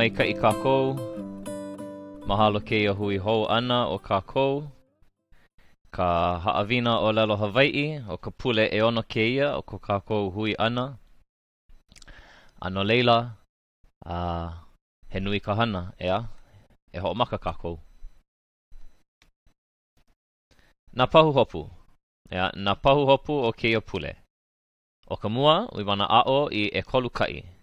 mai ka i kākou. Mahalo ke ia hui hou ana o kākou. Ka haawina o lalo Hawaii, o ka pule e ono ke ia o ko kākou hui ana. Ano leila, uh, he nui ka hana, ea, e ho maka kākou. Nā pahu hopu, ea, nā pahu hopu o ke ia pule. O ka mua, we wana ao i e kolu kai.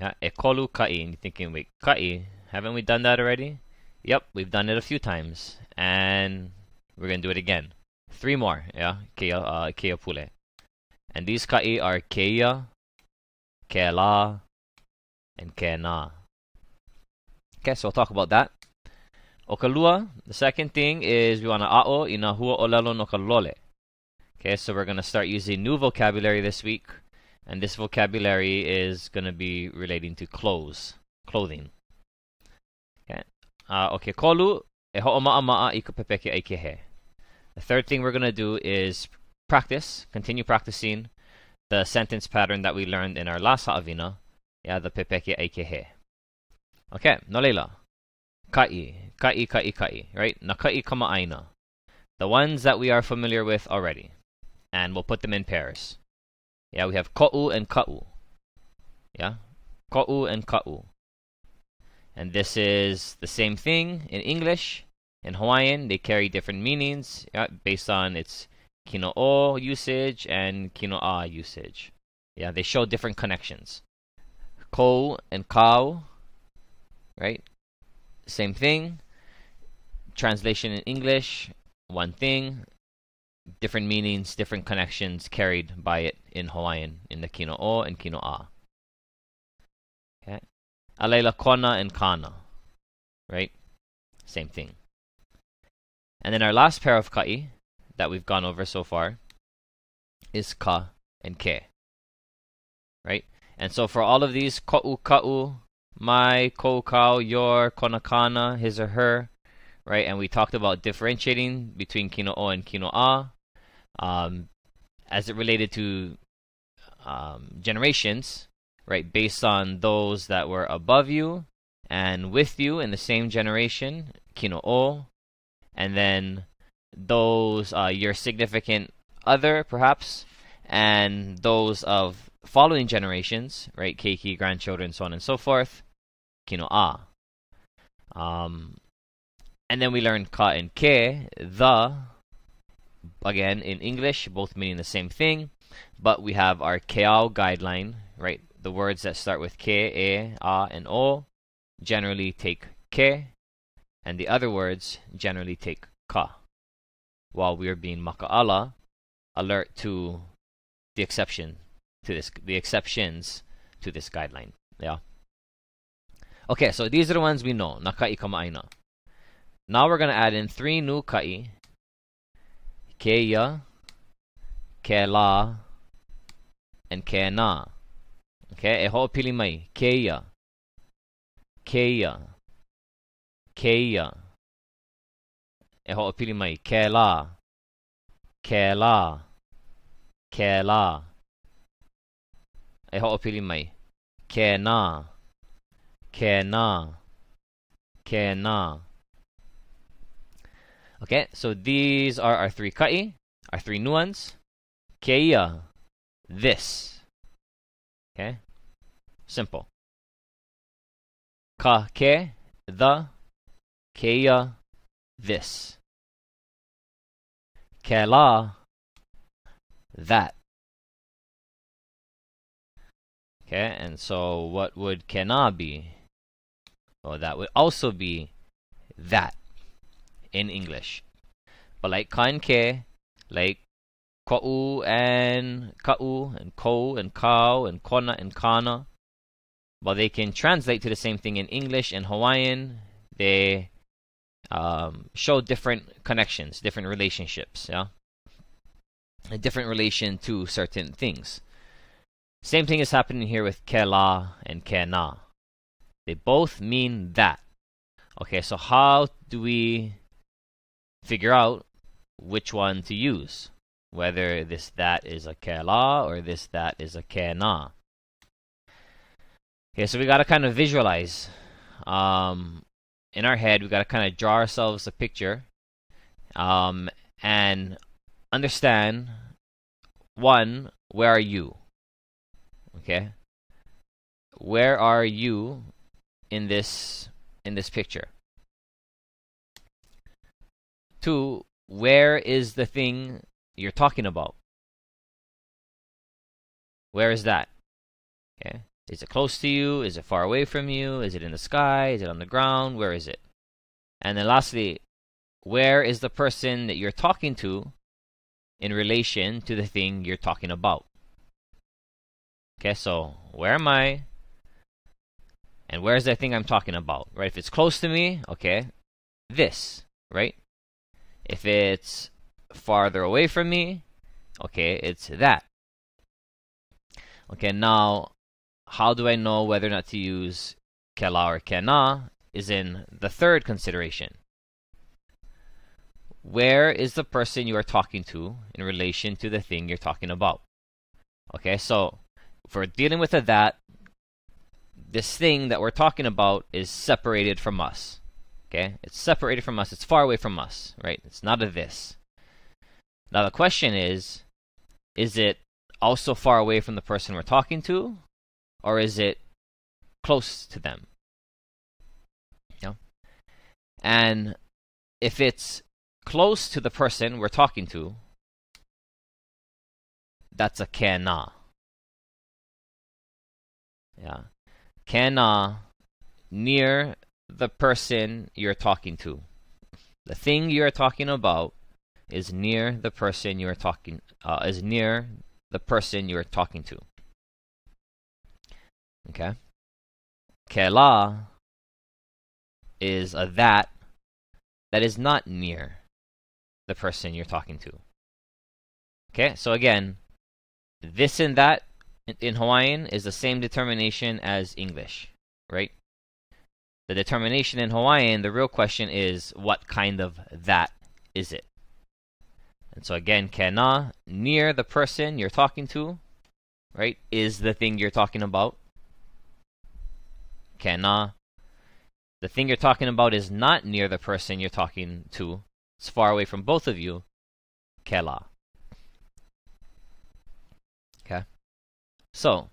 Yeah, ekolu kai. And you're thinking, wait, kai? Haven't we done that already? Yep, we've done it a few times. And we're going to do it again. Three more, yeah, kea, uh, kea pule. And these kai are keia, keala, and kena. Okay, so we'll talk about that. Okalua, the second thing is we want to a'o ina hua olelo no kalole. Okay, so we're going to start using new vocabulary this week. And this vocabulary is going to be relating to clothes, clothing. Okay. Uh, okay, kolu e ho'oma'a ma'a i ka pepeke ai ke he. The third thing we're going to do is practice, continue practicing the sentence pattern that we learned in our last ha'avina, yeah, the pepeke ai ke he. Okay, no leila. Kai, kai, kai, kai, right? Na kai kama'aina. The ones that we are familiar with already. And we'll put them in pairs. Yeah, we have ko'u and ka'u. Yeah, ko'u and ka'u. And this is the same thing in English. In Hawaiian, they carry different meanings yeah, based on its kino'o usage and kino'a usage. Yeah, they show different connections. Ko and kau, right? Same thing. Translation in English, one thing different meanings, different connections carried by it in Hawaiian, in the kino o and kino a. Okay. Alela kona and kana. Right? Same thing. And then our last pair of kai that we've gone over so far is ka and ke. Right? And so for all of these, ka'u ka'u, my, ko kau, your, kona kana, his or her, right? And we talked about differentiating between kino o and kino a um, as it related to um, generations, right? Based on those that were above you and with you in the same generation, kino o, and then those uh, your significant other, perhaps, and those of following generations, right? Keiki, grandchildren, so on and so forth, kino a. Um, and then we learned ka and ke, the, again in English, both meaning the same thing, but we have our keao guideline, right? The words that start with ke, e, a, and o generally take ke, and the other words generally take ka. While we are being maka'ala, alert to the exception to this, the exceptions to this guideline. Yeah. Okay, so these are the ones we know. Nakai kama'aina. Now we're going to add in three new kai Keya, Kela, and Kena. Okay, e ho'opili mai. Keia. Keia. Keia. E ho'opili mai. Kela. Kela. Kela. E ho'opili mai. Kena. Kena. Kena. Okay, so these are our three kai, our three nuans. Keia, this. Okay, simple. Ka ke, the. Keia, this. Kela, that. Okay, and so what would kena be? Well, that would also be that in English. But like ka and ke, like ka'u and ka'u and ko and kau and kona and kana, but they can translate to the same thing in English and Hawaiian, they um, show different connections, different relationships, yeah? A different relation to certain things. Same thing is happening here with kela and kena. They both mean that. Okay, so how do we figure out which one to use. Whether this that is a kela or this that is a kena. Okay, so we got to kind of visualize. Um, in our head, we got to kind of draw ourselves a picture um, and understand one, where are you? Okay? Where are you in this in this picture? Two, where is the thing you're talking about? Where is that? Okay. Is it close to you? Is it far away from you? Is it in the sky? Is it on the ground? Where is it? And then lastly, where is the person that you're talking to in relation to the thing you're talking about? Okay, so where am I? And where's the thing I'm talking about? Right? If it's close to me, okay, this, right? If it's farther away from me, okay, it's that. Okay, now how do I know whether or not to use kela or kena is in the third consideration. Where is the person you are talking to in relation to the thing you're talking about? Okay, so if we're dealing with a that, this thing that we're talking about is separated from us. Okay, it's separated from us, it's far away from us, right? It's not a this. Now the question is is it also far away from the person we're talking to? Or is it close to them? You know? And if it's close to the person we're talking to, that's a kena. Yeah. Kena near the person you're talking to. The thing you're talking about is near the person you're talking uh, is near the person you're talking to. Okay? Kela is a that that is not near the person you're talking to. Okay, so again, this and that in Hawaiian is the same determination as English, right? The determination in Hawaiian, the real question is what kind of that is it? And so again, kena, near the person you're talking to, right, is the thing you're talking about. Kena, the thing you're talking about is not near the person you're talking to. It's far away from both of you. Kela. Okay. So,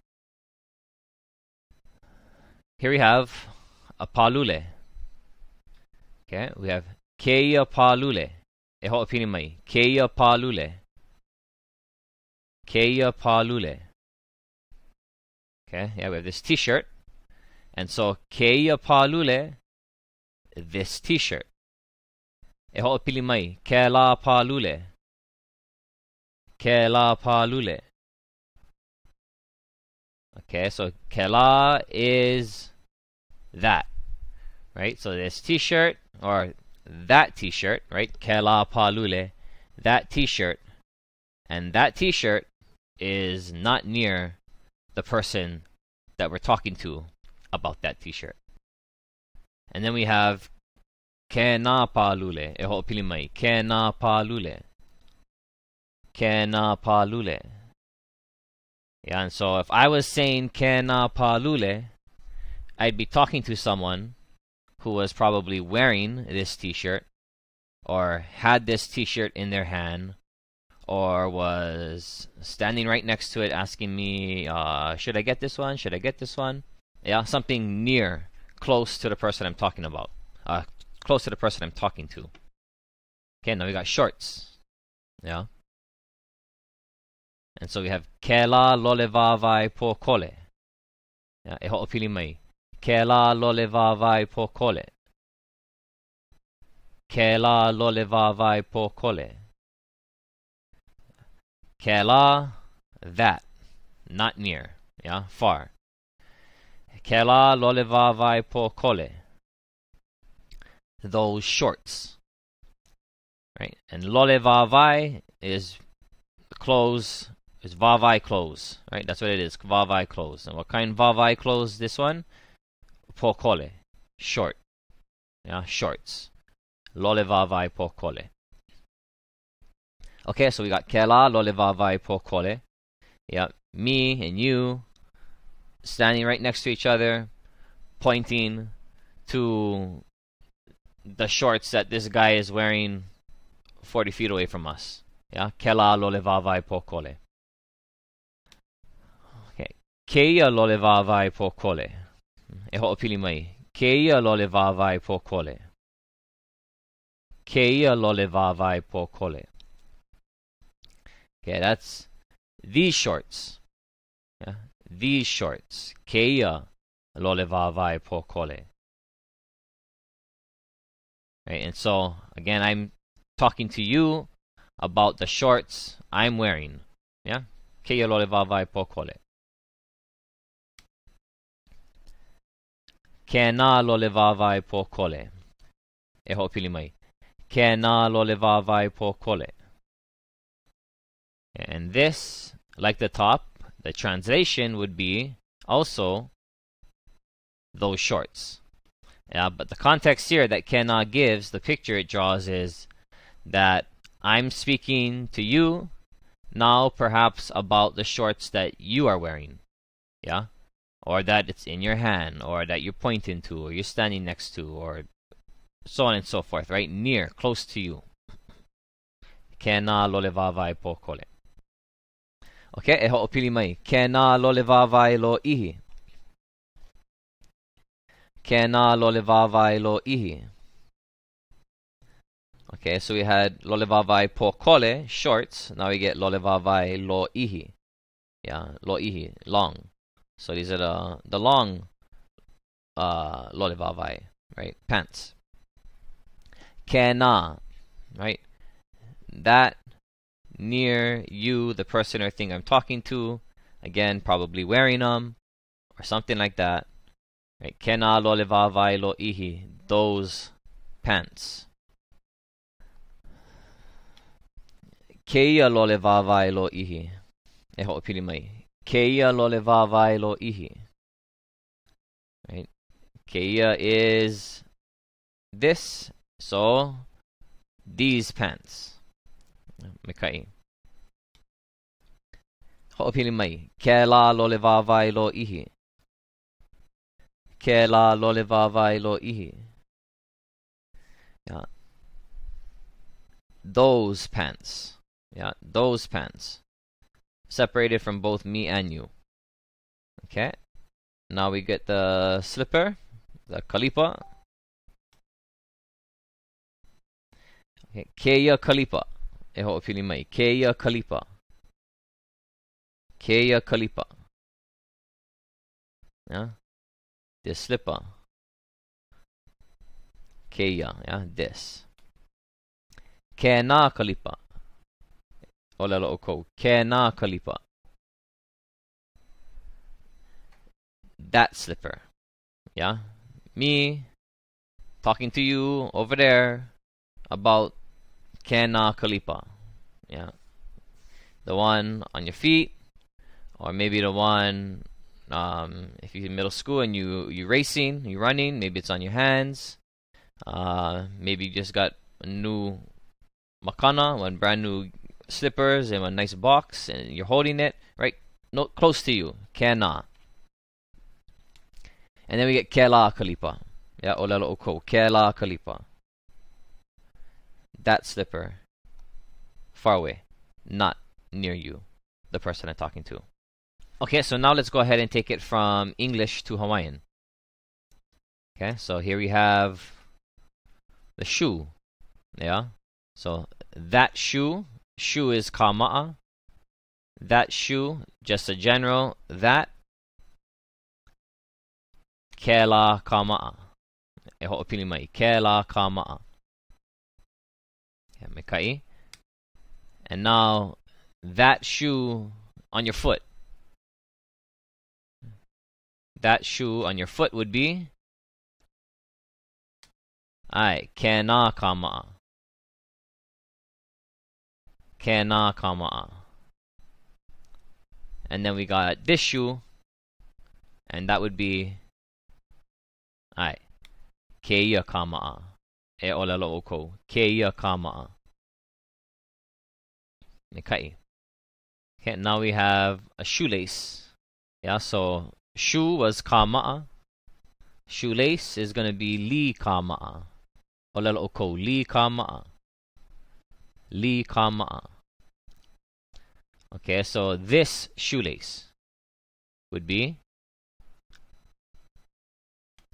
here we have a palule. Okay, we have keia palule. E ho ho'opini mai. Keia palule. Keia palule. Okay, yeah, we have this t-shirt. And so, keia palule, this t-shirt. E ho ho'opili mai. Ke la palule. Ke la palule. Okay, so kela is that, right? So this t-shirt or that t-shirt, right? Kela palule, that t-shirt, and that t-shirt is not near the person that we're talking to about that t-shirt. And then we have kena palule, e ho pilimai, kena palule. Kena palule. Yeah, and so if I was saying kena palule, I'd be talking to someone who was probably wearing this t-shirt or had this t-shirt in their hand or was standing right next to it asking me uh, should i get this one? Should i get this one? Yeah something near close to the person i'm talking about uh, close to the person i'm talking to. Okay now we got shorts. Yeah. And so we have kela lolevavai po kole yeah e ho'opili mai Ke la lole vavai po kole. Ke la lole vavai po kole. Ke la, that, not near, yeah, far. Ke la lole vavai po kole. Those shorts. Right? And lole vavai is clothes, is vavai clothes, right? That's what it is, vavai clothes. And what kind vavai clothes this one? Pokole, short. Yeah, shorts. Lolevavai pokole. Okay, so we got kela, lolevavai pokole. Yeah, me and you, standing right next to each other, pointing to the shorts that this guy is wearing 40 feet away from us. Yeah, kela lo levavai po kole. Okay, keia lo levavai E ho'opili mai. Keia lo levavai. Keia lo levavai. Okay, that's these shorts. Yeah, these shorts. Keia lo levavai po kole. Right, and so again, I'm talking to you about the shorts I'm wearing. Yeah, keia lo levavai po kole. Kena lo levavai po kole. E ho'opili mai. Kena lo levavai po kole. And this, like the top, the translation would be also those shorts. Yeah, but the context here that Kena gives, the picture it draws is that I'm speaking to you now perhaps about the shorts that you are wearing. Yeah? Or that it's in your hand, or that you're pointing to, or you're standing next to, or so on and so forth, right? Near, close to you. Kena lo levavai po kole. Okay, e ho'opili mai. Kena lo lo ihi. Kena lo ihi. Okay, so we had lo levavai po kole, shorts. Now we get lo levavai lo ihi. Yeah, lo ihi, long. So these are the, the long uh, lo levavai, right? Pants. Kena, right? That near you, the person or thing I'm talking to. Again, probably wearing them or something like that. Right? Kena lo levavai lo ihi. Those pants. Keia lo levavai lo ihi. Mai. Keia lo levavai lo ihi. Right? Keia is this, so these pants. Mekai. Ho'opili mai. Ke la lo levavai lo ihi. Ke la lo levavai lo ihi. Yeah. Those pants. Yeah, those pants. Separated from both me and you. Okay. Now we get the slipper, the kalipa. Okay, keia kalipa. E ho'opili mai. Keia kalipa. Keia kalipa. Yeah. The slipper. Keia, yeah, this. Kena kalipa. Ola lo ko. Kena kalipa. That slipper. Yeah. Me talking to you over there about Kena Kalipa. Yeah. The one on your feet, or maybe the one um, if you're in middle school and you you racing, you running, maybe it's on your hands. Uh, maybe you just got a new makana, one brand new slippers in a nice box, and you're holding it right no close to you. Kena. And then we get Kela Kalipa. Yeah, Olelo Oko. Kela Kalipa. That slipper. Far away. Not near you. The person I'm talking to. Okay, so now let's go ahead and take it from English to Hawaiian. Okay, so here we have the shoe. Yeah. So that shoe, shoe is kama'a. That shoe, just a general, that kela kama'a. E ho'opili mai, kela kama'a. Yeah, mekai. And now that shoe on your foot. That shoe on your foot would be Ai, kena kama'a. Kena kama'a. And then we got this shoe, and that would be Ai, keia kama'a. E olelo oko. Keia kama'a. Nekai. Okay, now we have a shoelace. Yeah, so shoe was kama'a. Shoelace is going to be li kama'a. Olelo oko li kama'a. Li kama'a. Okay, so this shoelace would be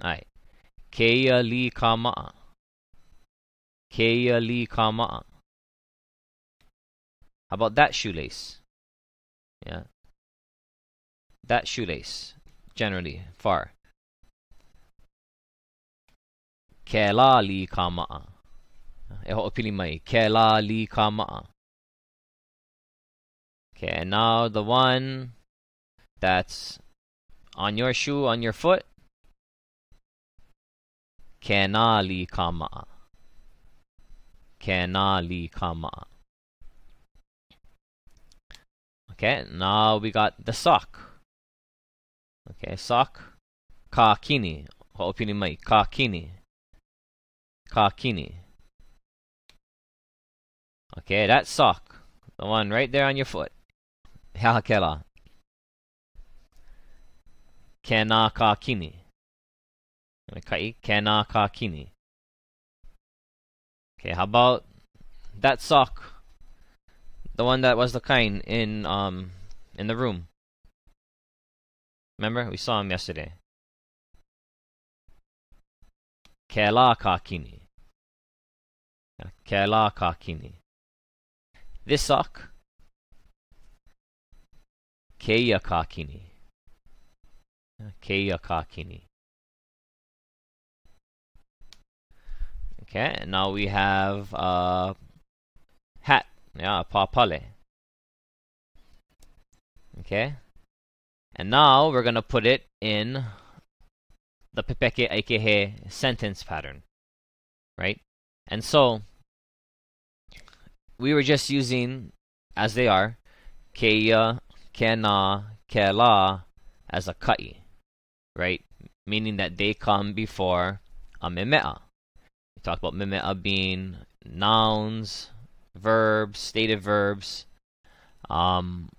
Alright. Keia li kama'a. Keia li kama'a. How about that shoelace? Yeah. That shoelace, generally, far. Kela li kama'a. E ho'opili mai. Kela li kama'a. Okay, and now the one that's on your shoe, on your foot. Kena li kama'a. Kena li. Okay, now we got the sock. Okay, sock. Ka kini. Ho'opini mai. Ka kini. Ka kini. Okay, that sock. The one right there on your foot. Hahakela. Kena ka kini. Kai kena ka kini. Okay, how about that sock? The one that was the kind in um in the room. Remember? We saw him yesterday. Kela ka Keia ka kini. Okay, and now we have a uh, hat. Yeah, papale. Okay. And now we're going to put it in the pepeke aikehe sentence pattern. Right? And so we were just using as they are keia, kena, kela as a kai. Right? Meaning that they come before a memea. We talked about memea being nouns, verbs, stated verbs. Um,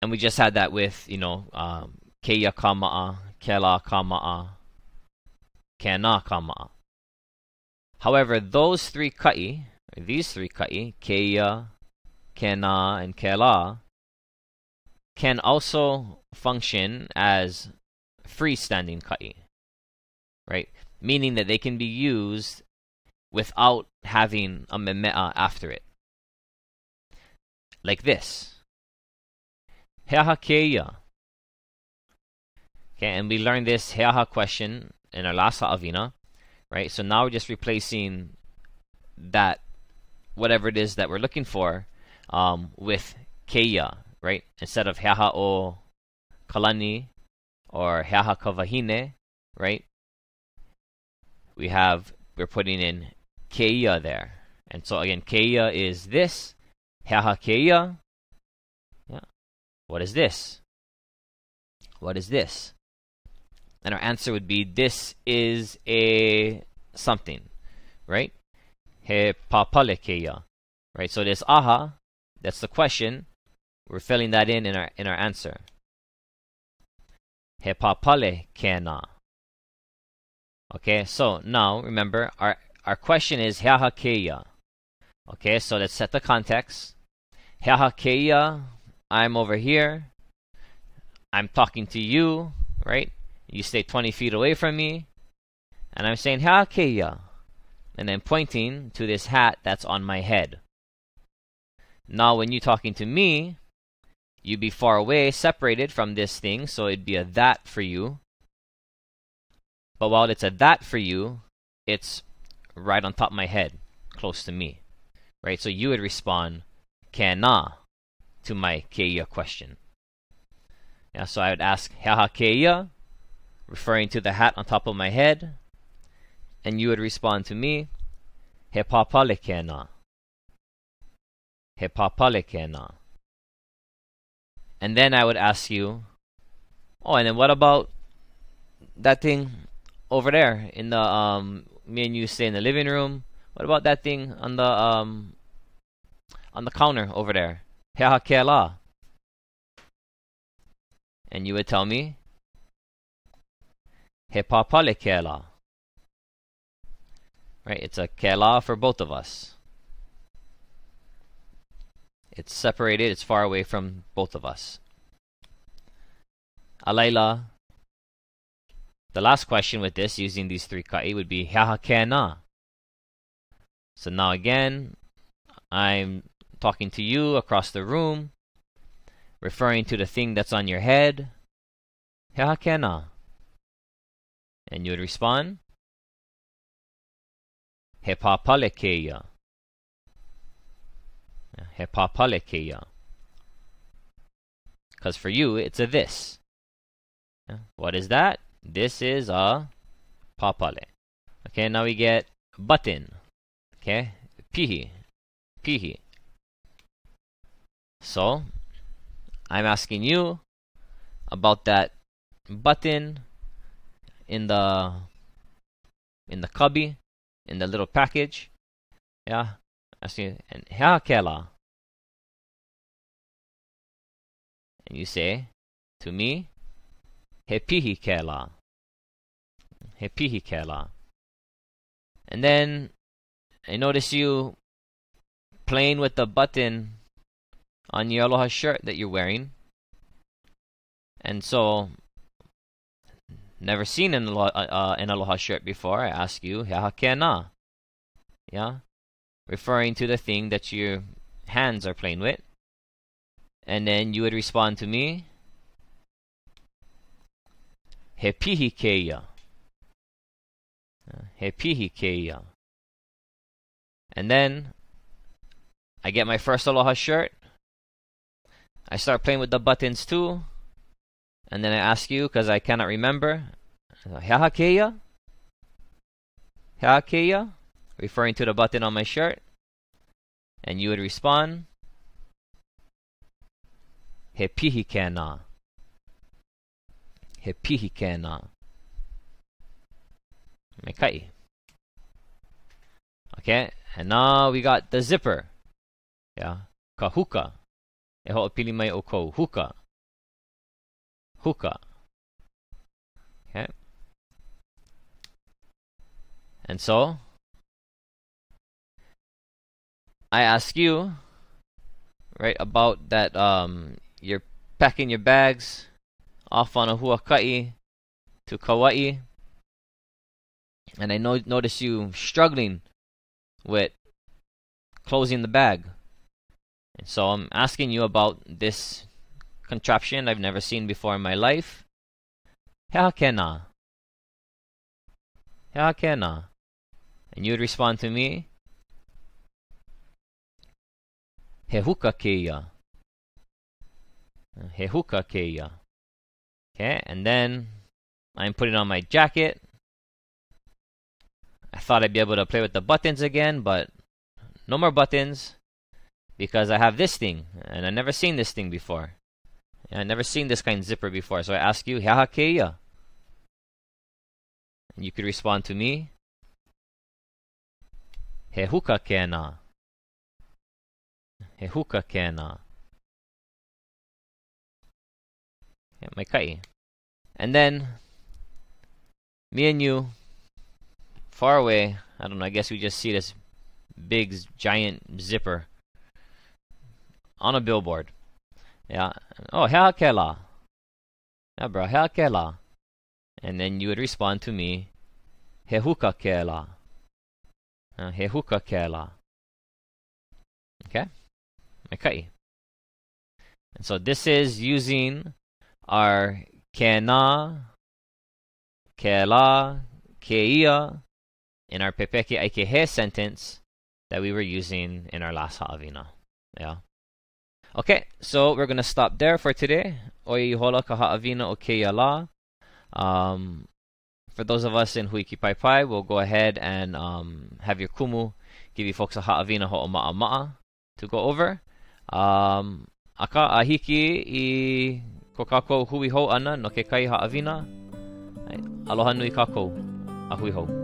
and we just had that with, you know, um, keia kama'a, kela kama'a, kena kama'a. However, those three ka'i, these three ka'i, keia, kena, and kela, can also function as freestanding ka'i. Right? Meaning that they can be used without having a memea after it. Like this. Heahakeia. Okay, and we learned this heaha question in our last ha'avina, right? So now we're just replacing that, whatever it is that we're looking for, um, with keia, right? Instead of heaha o kalani or heaha kavahine, right? We have, we're putting in keia there. And so again, keia is this. Haha keia. Yeah. What is this? What is this? And our answer would be this is a something, right? He papale keia. Right? So this aha, that's the question. We're filling that in in our in our answer. He papale kena. Okay, so now remember our our question is Hahakeya. Okay, so let's set the context. Hahakeya, I'm over here. I'm talking to you, right? You stay 20 feet away from me. And I'm saying Hahakeya. And I'm pointing to this hat that's on my head. Now, when you're talking to me, you'd be far away, separated from this thing, so it'd be a that for you. But while it's a that for you, it's right on top of my head, close to me. Right? So you would respond, Kana to my Keia question. Yeah, so I would ask Haha Keia, referring to the hat on top of my head, and you would respond to me, He papale kena. He papale. And then I would ask you, Oh, and then what about that thing over there in the um me and you stay in the living room. What about that thing on the um on the counter over there? Heha. And you would tell me, He papale kela. Right? It's a kela for both of us. It's separated, it's far away from both of us. Alayla. The last question with this, using these three ka'i, would be Haha kena. So now again, I'm talking to you across the room, referring to the thing that's on your head. Haha kena. And you would respond, He papalekeya. He papalekeya. Because for you, it's a this. What is that? This is a papale. Okay, now we get button. Okay, pihi. Pihi. So, I'm asking you about that button in the in the cubby, in the little package. Yeah, asking and kela. And you say to me, he pihi kela. He pihi kela. And then I notice you playing with the button on your aloha shirt that you're wearing. And so, never seen an aloha, uh, uh an aloha shirt before. I ask you, Haha kena. Yeah? Referring to the thing that your hands are playing with. And then you would respond to me, he pihikeia. He pihikeia. And then I get my first Aloha shirt. I start playing with the buttons too. And then I ask you because I cannot remember. Hahakeia? Hahakeia? Referring to the button on my shirt. And you would respond. He pihikena he pihikena. Mekai. Okay, and now we got the zipper. Yeah, kahuka. E ho pili mai o ko huka. Huka. Okay. And so I ask you right about that um you're packing your bags off on a Huakai to Kauai. And I no- notice you struggling with closing the bag. And so I'm asking you about this contraption I've never seen before in my life. Hakena. Hakena. And you would respond to me. Hehuka keia. Hehuka keia. Okay, and then I'm putting on my jacket. I thought I'd be able to play with the buttons again, but no more buttons because I have this thing, and I've never seen this thing before. I've never seen this kind of zipper before, so I ask you, Hahakeya. And you could respond to me, Hehuka kena. Hehuka kena. And then me and you far away, I don't know, I guess we just see this big giant zipper on a billboard. Yeah. Oh, kela. Yeah, bro, kela. And then you would respond to me, Hehuka kela. Uh, Hehuka kela. Okay? Okay. And so this is using our kena, kela, keia in our pepeke aikehe sentence that we were using in our last ha'avina. Yeah. Okay, so we're gonna stop there for today. Um, for those of us in Huiki Pai Pai, we'll go ahead and um, have your kumu give you folks a ha'avina ho'oma'a ma'a to go over. Um, aka ahiki i Ko kākou hui hou ana no ke kai haawina. Aloha nui kākou. A hui hou.